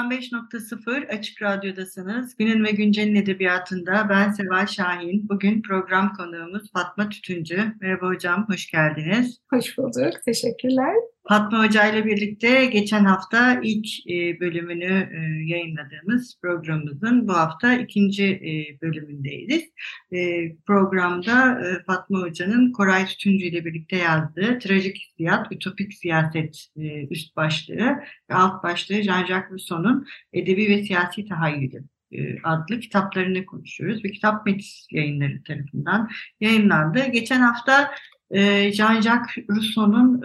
95.0 Açık Radyo'dasınız. Günün ve Güncel'in edebiyatında ben Seval Şahin. Bugün program konuğumuz Fatma Tütüncü. Merhaba hocam, hoş geldiniz. Hoş bulduk, teşekkürler. Fatma Hoca ile birlikte geçen hafta ilk e, bölümünü e, yayınladığımız programımızın bu hafta ikinci e, bölümündeyiz. Programda Fatma Hoca'nın Koray Tütüncü ile birlikte yazdığı Trajik Hissiyat, Ütopik Siyaset üst başlığı ve alt başlığı Jean-Jacques Rousseau'nun Edebi ve Siyasi Tahayyülü adlı kitaplarını konuşuyoruz ve Kitap Metis yayınları tarafından yayınlandı. Geçen hafta Jean-Jacques Rousseau'nun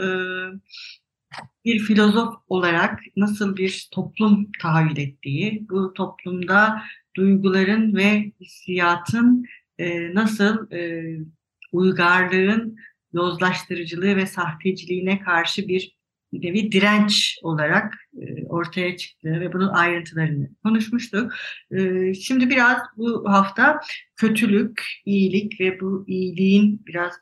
bir filozof olarak nasıl bir toplum tahayyül ettiği, bu toplumda duyguların ve hissiyatın nasıl uygarlığın yozlaştırıcılığı ve sahteciliğine karşı bir nevi direnç olarak ortaya çıktı ve bunun ayrıntılarını konuşmuştuk. Şimdi biraz bu hafta kötülük, iyilik ve bu iyiliğin biraz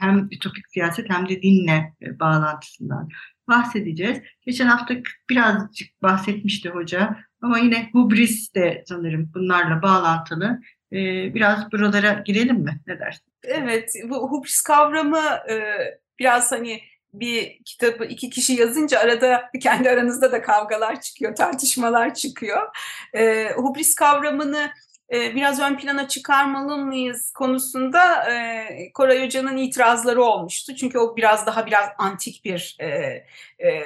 hem ütopik siyaset hem de dinle bağlantısından bahsedeceğiz. Geçen hafta birazcık bahsetmişti hoca ama yine hubris de sanırım bunlarla bağlantılı. Biraz buralara girelim mi? Ne dersin? Evet, bu hubris kavramı biraz hani bir kitabı iki kişi yazınca arada kendi aranızda da kavgalar çıkıyor, tartışmalar çıkıyor. E, hubris kavramını e, biraz ön plana çıkarmalı mıyız konusunda e, Koray Hoca'nın itirazları olmuştu. Çünkü o biraz daha biraz antik bir e, e,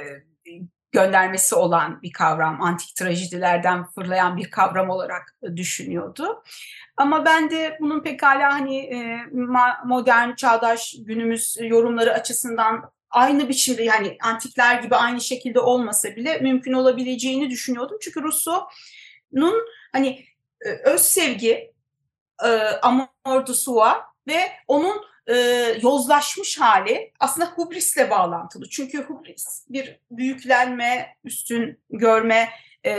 göndermesi olan bir kavram, antik trajedilerden fırlayan bir kavram olarak düşünüyordu. Ama ben de bunun pekala hani e, modern, çağdaş günümüz yorumları açısından aynı biçimde yani antikler gibi aynı şekilde olmasa bile mümkün olabileceğini düşünüyordum. Çünkü Rousseau'nun hani e, öz sevgi, e, amor de soi ve onun e, yozlaşmış hali aslında hubrisle bağlantılı. Çünkü hubris bir büyüklenme, üstün görme, e,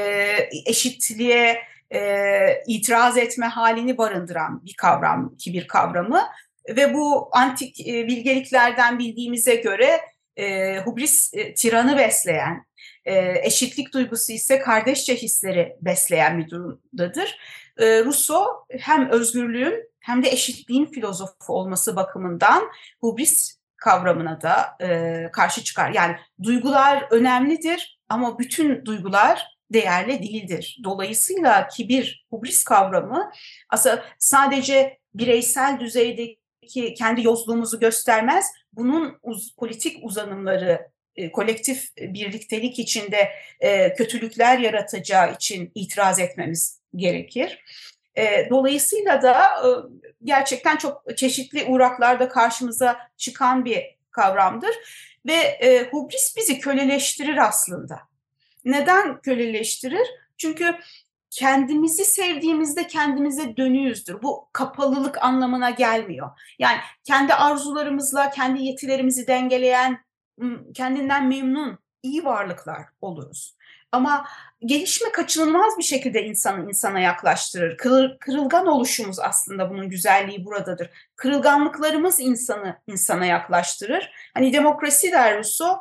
eşitliğe e, itiraz etme halini barındıran bir kavram, kibir kavramı. Ve bu antik e, bilgeliklerden bildiğimize göre e, hubris e, tiranı besleyen, e, eşitlik duygusu ise kardeşçe hisleri besleyen bir durumdadır. E, Rousseau hem özgürlüğün hem de eşitliğin filozofu olması bakımından hubris kavramına da e, karşı çıkar. Yani duygular önemlidir ama bütün duygular değerli değildir. Dolayısıyla kibir, hubris kavramı aslında sadece bireysel düzeyde ki kendi yozluğumuzu göstermez. Bunun uz, politik uzanımları e, kolektif birliktelik içinde e, kötülükler yaratacağı için itiraz etmemiz gerekir. E, dolayısıyla da e, gerçekten çok çeşitli uğraklarda karşımıza çıkan bir kavramdır ve e, hubris bizi köleleştirir aslında. Neden köleleştirir? Çünkü kendimizi sevdiğimizde kendimize dönüyüzdür. Bu kapalılık anlamına gelmiyor. Yani kendi arzularımızla kendi yetilerimizi dengeleyen, kendinden memnun, iyi varlıklar oluruz. Ama gelişme kaçınılmaz bir şekilde insanı insana yaklaştırır. Kırıl, kırılgan oluşumuz aslında bunun güzelliği buradadır. Kırılganlıklarımız insanı insana yaklaştırır. Hani demokrasi der Rousseau,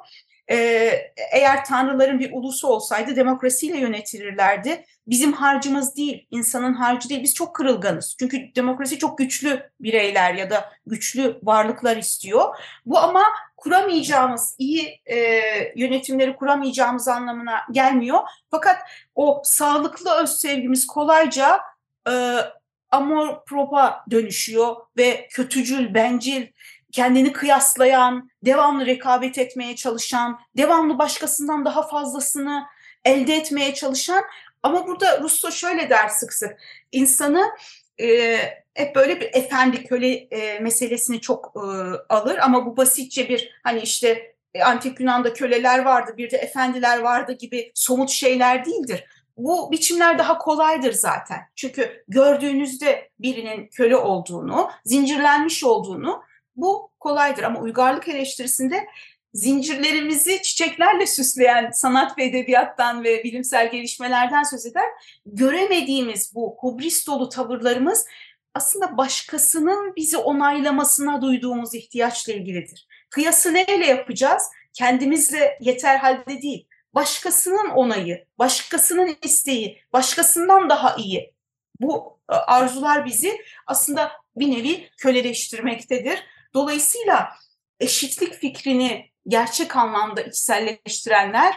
ee, eğer tanrıların bir ulusu olsaydı demokrasiyle yönetilirlerdi. Bizim harcımız değil, insanın harcı değil. Biz çok kırılganız. Çünkü demokrasi çok güçlü bireyler ya da güçlü varlıklar istiyor. Bu ama kuramayacağımız, iyi e, yönetimleri kuramayacağımız anlamına gelmiyor. Fakat o sağlıklı öz sevgimiz kolayca e, amor propa dönüşüyor ve kötücül, bencil, kendini kıyaslayan, devamlı rekabet etmeye çalışan, devamlı başkasından daha fazlasını elde etmeye çalışan ama burada Russo şöyle der sık sık insanı e, hep böyle bir efendi köle e, meselesini çok e, alır ama bu basitçe bir hani işte e, antik Yunan'da köleler vardı bir de efendiler vardı gibi somut şeyler değildir. Bu biçimler daha kolaydır zaten. Çünkü gördüğünüzde birinin köle olduğunu, zincirlenmiş olduğunu bu kolaydır. Ama uygarlık eleştirisinde zincirlerimizi çiçeklerle süsleyen sanat ve edebiyattan ve bilimsel gelişmelerden söz eder. Göremediğimiz bu hubris dolu tavırlarımız aslında başkasının bizi onaylamasına duyduğumuz ihtiyaçla ilgilidir. Kıyası neyle yapacağız? Kendimizle yeter halde değil. Başkasının onayı, başkasının isteği, başkasından daha iyi. Bu e, arzular bizi aslında bir nevi köleleştirmektedir. Dolayısıyla eşitlik fikrini gerçek anlamda içselleştirenler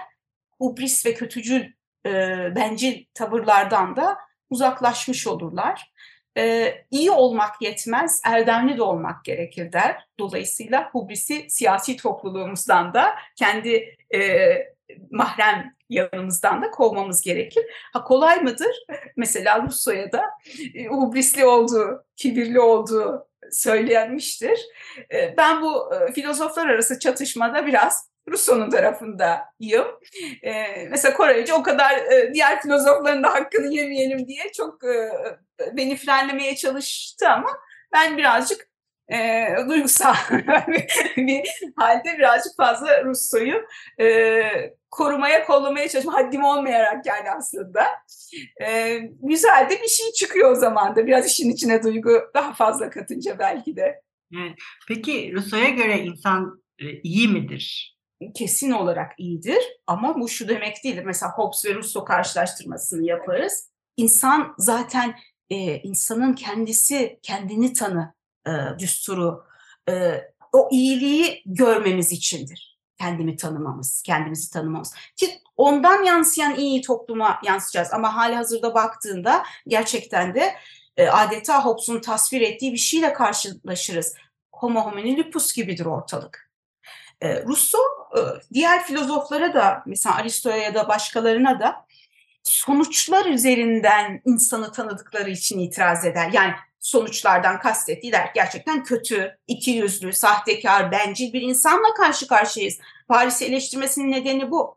hubris ve kötücül e, bencil tavırlardan da uzaklaşmış olurlar. E, iyi olmak yetmez, erdemli de olmak gerekir der. Dolayısıyla hubrisi siyasi topluluğumuzdan da kendi e, mahrem yanımızdan da kovmamız gerekir. Ha kolay mıdır? Mesela Russo'ya da e, hubrisli olduğu, kibirli olduğu söylenmiştir. E, ben bu e, filozoflar arası çatışmada biraz Rousseau'nun tarafındayım. E, mesela Koraycı o kadar e, diğer filozofların da hakkını yemeyelim diye çok e, beni frenlemeye çalıştı ama ben birazcık e, duygusal bir halde birazcık fazla Rousseau'yu e, korumaya, kollamaya çalışma haddim olmayarak yani aslında. E, güzel de bir şey çıkıyor o zaman da. Biraz işin içine duygu daha fazla katınca belki de. Evet. Peki Rousseau'ya göre insan e, iyi midir? Kesin olarak iyidir ama bu şu demek değildir. Mesela Hobbes ve Rousseau karşılaştırmasını yaparız. İnsan zaten e, insanın kendisi kendini tanı e, düsturu, e, o iyiliği görmemiz içindir. Kendimi tanımamız, kendimizi tanımamız. Ki ondan yansıyan iyi topluma yansıyacağız. Ama hali hazırda baktığında gerçekten de e, adeta Hobbes'un tasvir ettiği bir şeyle karşılaşırız. Homo homini lupus gibidir ortalık. E, Rousseau e, diğer filozoflara da mesela Aristo'ya ya da başkalarına da sonuçlar üzerinden insanı tanıdıkları için itiraz eder. Yani sonuçlardan kastettiği der gerçekten kötü, iki yüzlü, sahtekar, bencil bir insanla karşı karşıyayız. Paris'i eleştirmesinin nedeni bu.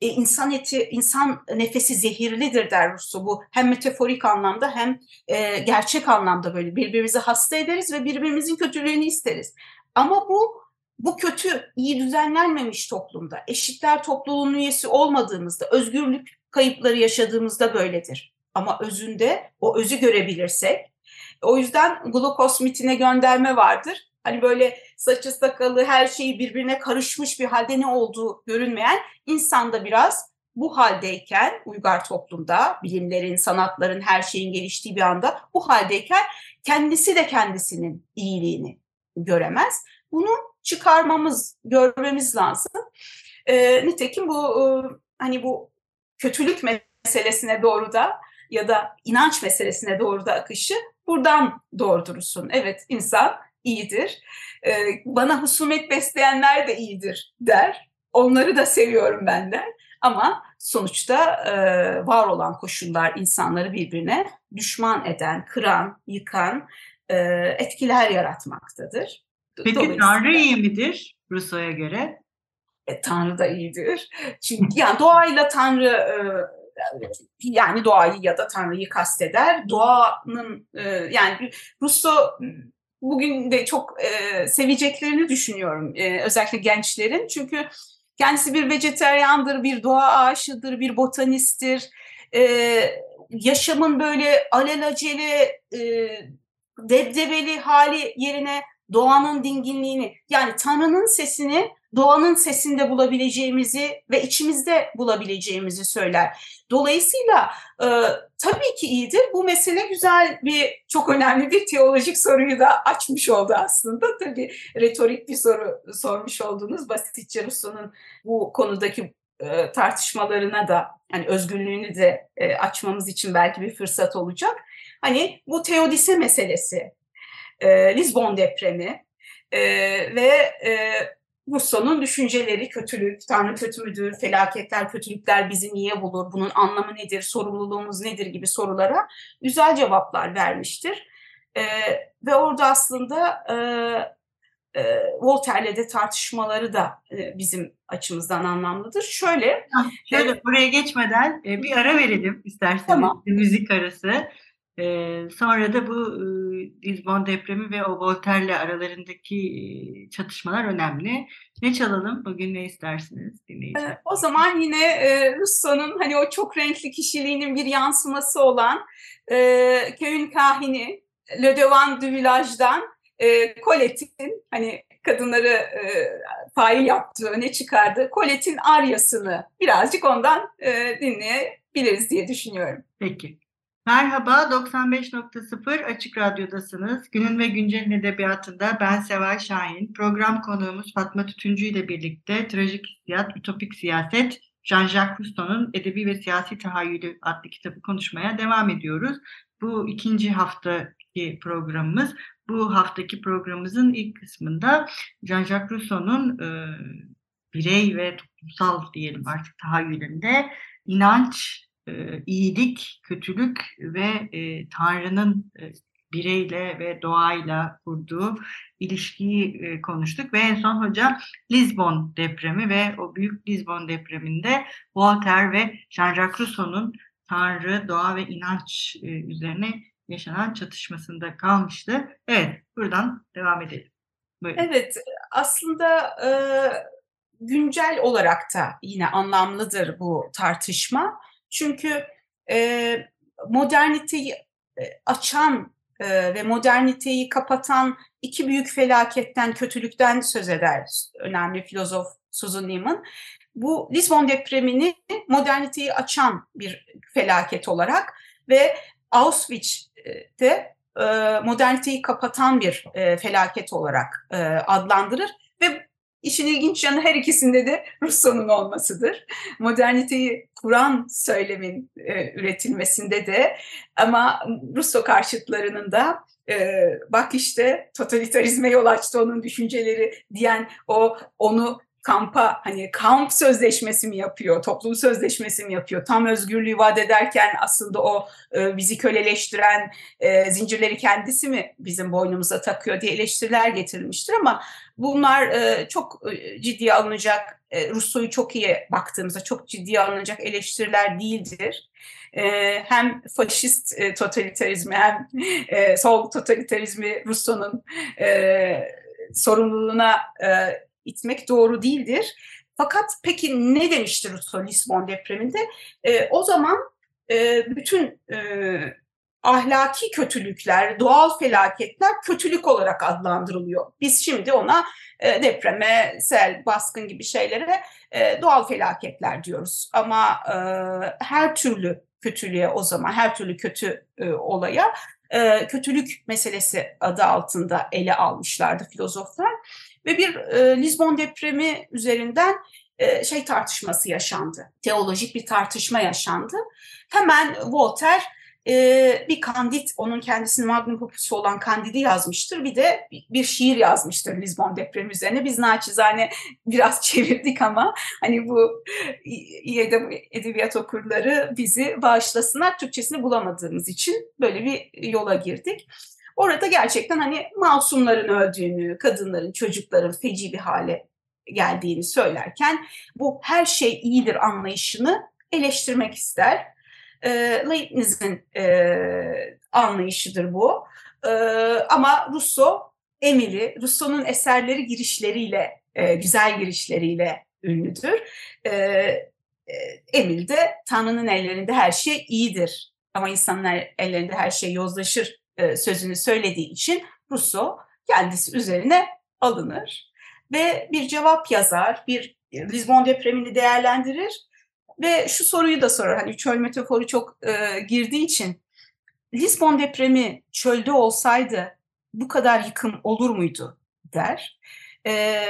E, insan eti, insan nefesi zehirlidir der Rousseau. Bu hem metaforik anlamda hem e, gerçek anlamda böyle birbirimizi hasta ederiz ve birbirimizin kötülüğünü isteriz. Ama bu bu kötü, iyi düzenlenmemiş toplumda, eşitler topluluğunun üyesi olmadığımızda, özgürlük kayıpları yaşadığımızda böyledir. Ama özünde o özü görebilirsek, o yüzden glukos mitine gönderme vardır. Hani böyle saçı sakalı her şeyi birbirine karışmış bir halde ne olduğu görünmeyen insanda biraz bu haldeyken uygar toplumda bilimlerin, sanatların, her şeyin geliştiği bir anda bu haldeyken kendisi de kendisinin iyiliğini göremez. Bunu çıkarmamız, görmemiz lazım. E, nitekim bu e, hani bu kötülük meselesine doğru da ya da inanç meselesine doğru da akışı buradan doğurdurursun. Evet insan iyidir. Ee, bana husumet besleyenler de iyidir der. Onları da seviyorum ben der. Ama sonuçta e, var olan koşullar insanları birbirine düşman eden, kıran, yıkan e, etkiler yaratmaktadır. Peki Tanrı iyi midir Rousseau'ya göre? E, Tanrı da iyidir. Çünkü yani doğayla Tanrı e, yani doğayı ya da Tanrı'yı kasteder. Doğanın e, yani Rousseau bugün de çok e, seveceklerini düşünüyorum e, özellikle gençlerin. Çünkü kendisi bir vejeteryandır, bir doğa aşıdır, bir botanisttir. E, yaşamın böyle alelacele e, debdebeli hali yerine doğanın dinginliğini yani Tanrı'nın sesini doğanın sesinde bulabileceğimizi ve içimizde bulabileceğimizi söyler. Dolayısıyla e, tabii ki iyidir. Bu mesele güzel bir, çok önemli bir teolojik soruyu da açmış oldu aslında. Tabii retorik bir soru sormuş oldunuz. Basitçe Rousseau'nun bu konudaki e, tartışmalarına da yani özgürlüğünü de e, açmamız için belki bir fırsat olacak. Hani bu teodise meselesi, e, Lisbon depremi e, ve e, Rousseau'nun düşünceleri, kötülük, Tanrı kötü müdür, felaketler, kötülükler bizi niye bulur, bunun anlamı nedir, sorumluluğumuz nedir gibi sorulara güzel cevaplar vermiştir. E, ve orada aslında e, e, Voltaire'le de tartışmaları da e, bizim açımızdan anlamlıdır. Şöyle, şöyle e, buraya geçmeden e, bir ara verelim isterseniz, tamam. müzik arası. Sonra da bu e, Lisbon depremi ve o Voltaire'le aralarındaki çatışmalar önemli. Ne çalalım? Bugün ne istersiniz dinleyiciler? o zaman yine e, Rousseau'nun hani o çok renkli kişiliğinin bir yansıması olan e, köyün kahini Le Devan du Village'dan e, Colette'in hani kadınları e, fail yaptığı öne çıkardı. Colette'in aryasını birazcık ondan e, dinleyebiliriz diye düşünüyorum. Peki. Merhaba, 95.0 Açık Radyo'dasınız. Günün ve Güncel'in edebiyatında ben Seval Şahin. Program konuğumuz Fatma Tütüncü ile birlikte Trajik Hissiyat, Ütopik Siyaset, Jean-Jacques Rousseau'nun Edebi ve Siyasi Tahayyülü adlı kitabı konuşmaya devam ediyoruz. Bu ikinci haftaki programımız. Bu haftaki programımızın ilk kısmında Jean-Jacques Rousseau'nun e, birey ve toplumsal diyelim artık tahayyülünde inanç, e, iyilik, kötülük ve e, Tanrı'nın e, bireyle ve doğayla kurduğu ilişkiyi e, konuştuk ve en son hoca Lisbon depremi ve o büyük Lisbon depreminde Voltaire ve Jean-Jacques Rousseau'nun Tanrı, doğa ve inanç e, üzerine yaşanan çatışmasında kalmıştı. Evet, buradan devam edelim. Buyurun. Evet, aslında e, güncel olarak da yine anlamlıdır bu tartışma. Çünkü e, moderniteyi e, açan e, ve moderniteyi kapatan iki büyük felaketten, kötülükten söz eder önemli filozof Susan Neiman. Bu Lisbon depremini moderniteyi açan bir felaket olarak ve Auschwitz'te e, moderniteyi kapatan bir e, felaket olarak adlandırır İşin ilginç yanı her ikisinde de Rousseau'nun olmasıdır. Moderniteyi kuran söylemin e, üretilmesinde de ama Rousseau karşıtlarının da e, bak işte totalitarizme yol açtı onun düşünceleri diyen o onu kampa hani kamp sözleşmesi mi yapıyor, toplum sözleşmesi mi yapıyor? Tam özgürlüğü vaat ederken aslında o e, bizi köleleştiren e, zincirleri kendisi mi bizim boynumuza takıyor diye eleştiriler getirilmiştir ama bunlar e, çok e, ciddiye alınacak, e, Rousseau'yu çok iyi baktığımızda çok ciddiye alınacak eleştiriler değildir. E, hem faşist e, totalitarizmi hem e, sol totalitarizmi Rousseau'nun e, sorumluluğuna e, itmek doğru değildir. Fakat peki ne demiştir Rousseau Lisbon depreminde? E, o zaman e, bütün e, ahlaki kötülükler, doğal felaketler kötülük olarak adlandırılıyor. Biz şimdi ona e, depreme, sel, baskın gibi şeylere e, doğal felaketler diyoruz. Ama e, her türlü kötülüğe o zaman, her türlü kötü e, olaya e, kötülük meselesi adı altında ele almışlardı filozoflar. Ve bir e, Lisbon depremi üzerinden e, şey tartışması yaşandı. Teolojik bir tartışma yaşandı. Hemen Voltaire e, bir kandit, onun kendisinin magnum opus'u olan kandidi yazmıştır. Bir de bir şiir yazmıştır Lisbon depremi üzerine. Biz naçizane biraz çevirdik ama hani bu edebiyat okurları bizi bağışlasınlar. Türkçesini bulamadığımız için böyle bir yola girdik. Orada gerçekten hani masumların öldüğünü, kadınların, çocukların feci bir hale geldiğini söylerken bu her şey iyidir anlayışını eleştirmek ister. E, Leibniz'in e, anlayışıdır bu. E, ama Rousseau Emily, Rousseau'nun eserleri girişleriyle, e, güzel girişleriyle ünlüdür. E, e, Emil de Tanrı'nın ellerinde her şey iyidir ama insanın ellerinde her şey yozlaşır e, sözünü söylediği için Rousseau kendisi üzerine alınır ve bir cevap yazar, bir Lisbon depremini değerlendirir ve şu soruyu da sorar. Hani çöl metaforu çok e, girdiği için Lisbon depremi çölde olsaydı bu kadar yıkım olur muydu der. E,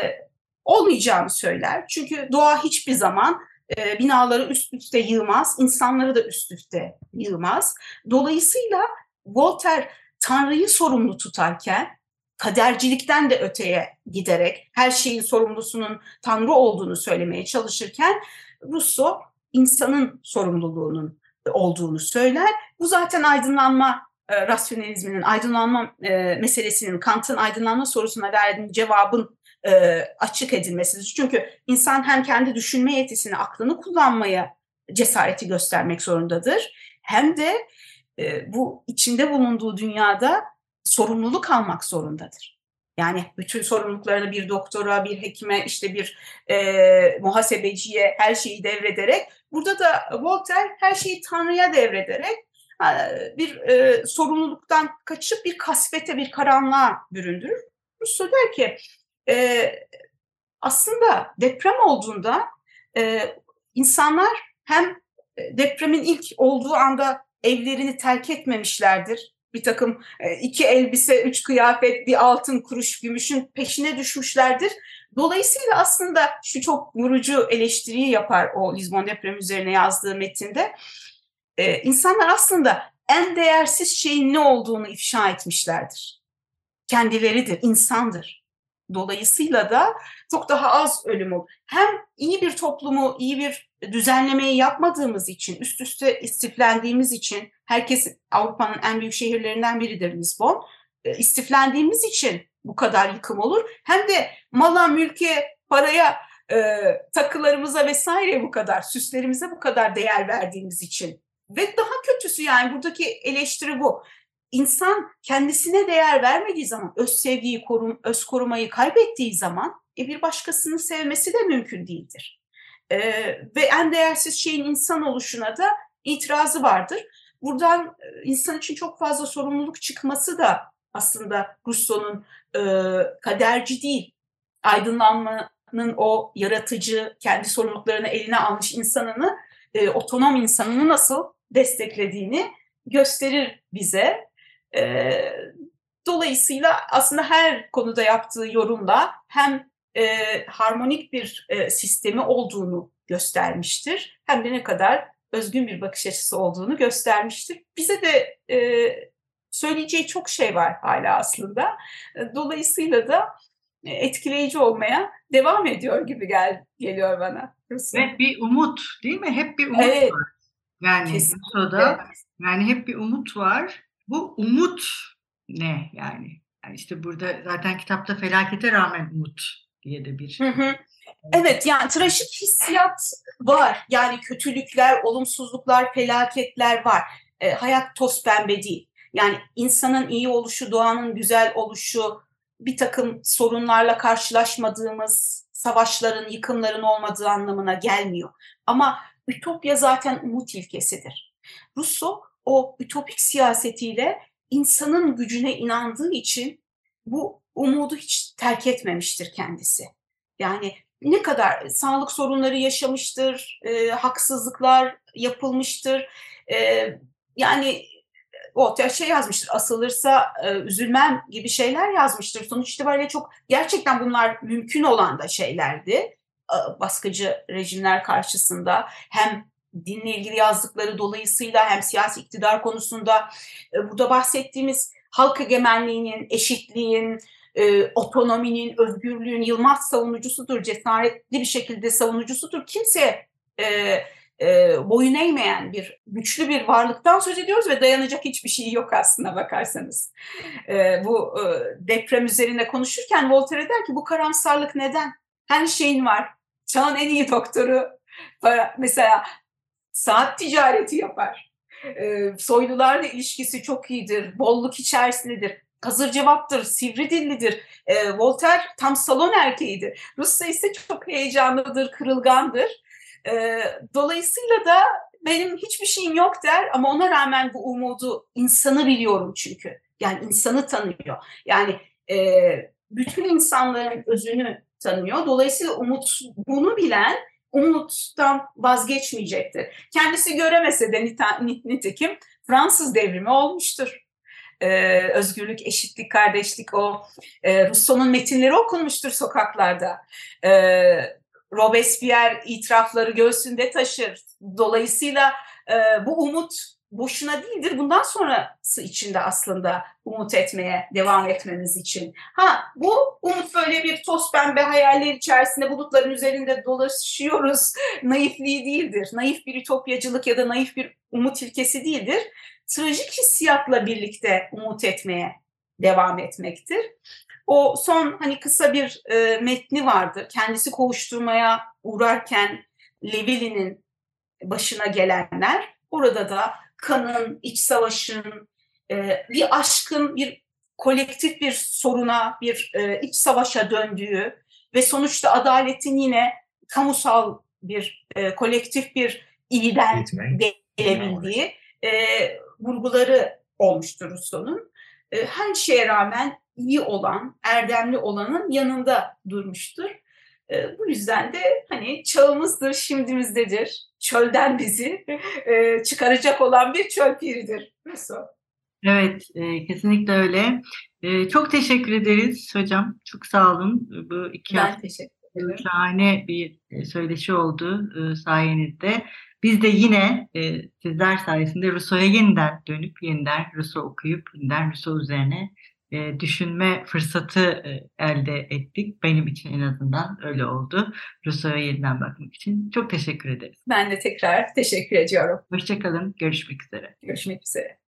olmayacağını söyler. Çünkü doğa hiçbir zaman e, binaları üst üste yığmaz, insanları da üst üste yığmaz. Dolayısıyla Voltaire Tanrı'yı sorumlu tutarken kadercilikten de öteye giderek her şeyin sorumlusunun Tanrı olduğunu söylemeye çalışırken Rousseau insanın sorumluluğunun olduğunu söyler. Bu zaten aydınlanma e, rasyonalizminin, aydınlanma e, meselesinin, Kant'ın aydınlanma sorusuna verdiği cevabın e, açık edilmesidir. Çünkü insan hem kendi düşünme yetisini, aklını kullanmaya cesareti göstermek zorundadır. Hem de bu içinde bulunduğu dünyada sorumluluk almak zorundadır. Yani bütün sorumluluklarını bir doktora, bir hekime, işte bir e, muhasebeciye her şeyi devrederek, burada da Voltaire her şeyi Tanrı'ya devrederek bir e, sorumluluktan kaçıp bir kasvete, bir karanlığa büründürür. Rousseau der ki, e, aslında deprem olduğunda e, insanlar hem depremin ilk olduğu anda evlerini terk etmemişlerdir. Bir takım iki elbise, üç kıyafet, bir altın kuruş gümüşün peşine düşmüşlerdir. Dolayısıyla aslında şu çok vurucu eleştiriyi yapar o Lisbon depremi üzerine yazdığı metinde. Ee, insanlar aslında en değersiz şeyin ne olduğunu ifşa etmişlerdir. Kendileridir, insandır. Dolayısıyla da çok daha az ölüm olur. Hem iyi bir toplumu, iyi bir düzenlemeyi yapmadığımız için, üst üste istiflendiğimiz için, herkes Avrupa'nın en büyük şehirlerinden biridir Lisbon, e, istiflendiğimiz için bu kadar yıkım olur. Hem de mala, mülke, paraya, e, takılarımıza vesaire bu kadar, süslerimize bu kadar değer verdiğimiz için. Ve daha kötüsü yani buradaki eleştiri bu. İnsan kendisine değer vermediği zaman, öz sevgiyi, korum, öz korumayı kaybettiği zaman e, bir başkasını sevmesi de mümkün değildir. E, ve en değersiz şeyin insan oluşuna da itirazı vardır. Buradan e, insan için çok fazla sorumluluk çıkması da aslında Rousseau'nun e, kaderci değil, aydınlanmanın o yaratıcı, kendi sorumluluklarını eline almış insanını, e, otonom insanını nasıl desteklediğini gösterir bize. E, dolayısıyla aslında her konuda yaptığı yorumla hem e, harmonik bir e, sistemi olduğunu göstermiştir hem de ne kadar özgün bir bakış açısı olduğunu göstermiştir. Bize de e, söyleyeceği çok şey var hala aslında. Dolayısıyla da etkileyici olmaya devam ediyor gibi gel geliyor bana. Ve bir umut değil mi? Hep bir umut evet. var. Yani Kesinlikle. yani hep bir umut var. Bu umut ne yani? yani işte burada zaten kitapta felakete rağmen umut diye de bir. Hı hı. Evet yani trajik hissiyat var. Yani kötülükler, olumsuzluklar, felaketler var. E, hayat toz pembe değil. Yani insanın iyi oluşu, doğanın güzel oluşu, bir takım sorunlarla karşılaşmadığımız savaşların, yıkımların olmadığı anlamına gelmiyor. Ama ütopya zaten umut ilkesidir. Rousseau o ütopik siyasetiyle insanın gücüne inandığı için bu umudu hiç terk etmemiştir kendisi. Yani ne kadar sağlık sorunları yaşamıştır, e, haksızlıklar yapılmıştır. E, yani ortaya şey yazmıştır, asılırsa e, üzülmem gibi şeyler yazmıştır. Sonuç itibariyle çok gerçekten bunlar mümkün olan da şeylerdi. E, baskıcı rejimler karşısında hem dinle ilgili yazdıkları dolayısıyla hem siyasi iktidar konusunda e, burada bahsettiğimiz halk egemenliğinin, eşitliğin, e, otonominin, özgürlüğün yılmaz savunucusudur, cesaretli bir şekilde savunucusudur. Kimse e, e, boyun eğmeyen bir güçlü bir varlıktan söz ediyoruz ve dayanacak hiçbir şey yok aslında bakarsanız. E, bu e, deprem üzerine konuşurken Voltaire der ki bu karamsarlık neden? Her şeyin var. Çağın en iyi doktoru mesela saat ticareti yapar. E, soylularla ilişkisi çok iyidir. Bolluk içerisindedir hazır cevaptır, sivri dillidir. E, Voltaire tam salon erkeğidir. Rusya ise çok heyecanlıdır, kırılgandır. E, dolayısıyla da benim hiçbir şeyim yok der ama ona rağmen bu umudu insanı biliyorum çünkü. Yani insanı tanıyor. Yani e, bütün insanların özünü tanıyor. Dolayısıyla umut bunu bilen umuttan vazgeçmeyecektir. Kendisi göremese de nitekim Fransız devrimi olmuştur. Ee, özgürlük, eşitlik, kardeşlik o e, Rousseau'nun metinleri okunmuştur sokaklarda. Ee, Robespierre itirafları göğsünde taşır. Dolayısıyla e, bu umut boşuna değildir. Bundan sonrası için de aslında umut etmeye devam etmemiz için. Ha bu umut böyle bir toz pembe hayaller içerisinde bulutların üzerinde dolaşıyoruz. Naifliği değildir. Naif bir ütopyacılık ya da naif bir umut ilkesi değildir. Trajik hissiyatla birlikte umut etmeye devam etmektir. O son hani kısa bir e, metni vardı. Kendisi kovuşturmaya uğrarken Levili'nin başına gelenler. Orada da kanın, iç savaşın, e, bir aşkın bir kolektif bir soruna, bir e, iç savaşa döndüğü ve sonuçta adaletin yine kamusal bir e, kolektif bir iyiden gelebildiği e, vurguları olmuştur Rousseau'nun. E, her şeye rağmen iyi olan, erdemli olanın yanında durmuştur. E, bu yüzden de hani çağımızdır, şimdimizdedir. Çölden bizi e, çıkaracak olan bir çöl piridir Rousseau. Evet, e, kesinlikle öyle. E, çok teşekkür ederiz hocam. Çok sağ olun. Bu iki ben hafta teşekkür ederim. şahane bir söyleşi oldu e, sayenizde. Biz de yine e, sizler sayesinde Rousseau'ya yeniden dönüp yeniden Rousseau okuyup yeniden Rousseau üzerine e, düşünme fırsatı e, elde ettik. Benim için en azından öyle oldu. Rousseau'ya yeniden bakmak için. Çok teşekkür ederiz. Ben de tekrar teşekkür ediyorum. Hoşçakalın. Görüşmek üzere. Görüşmek üzere.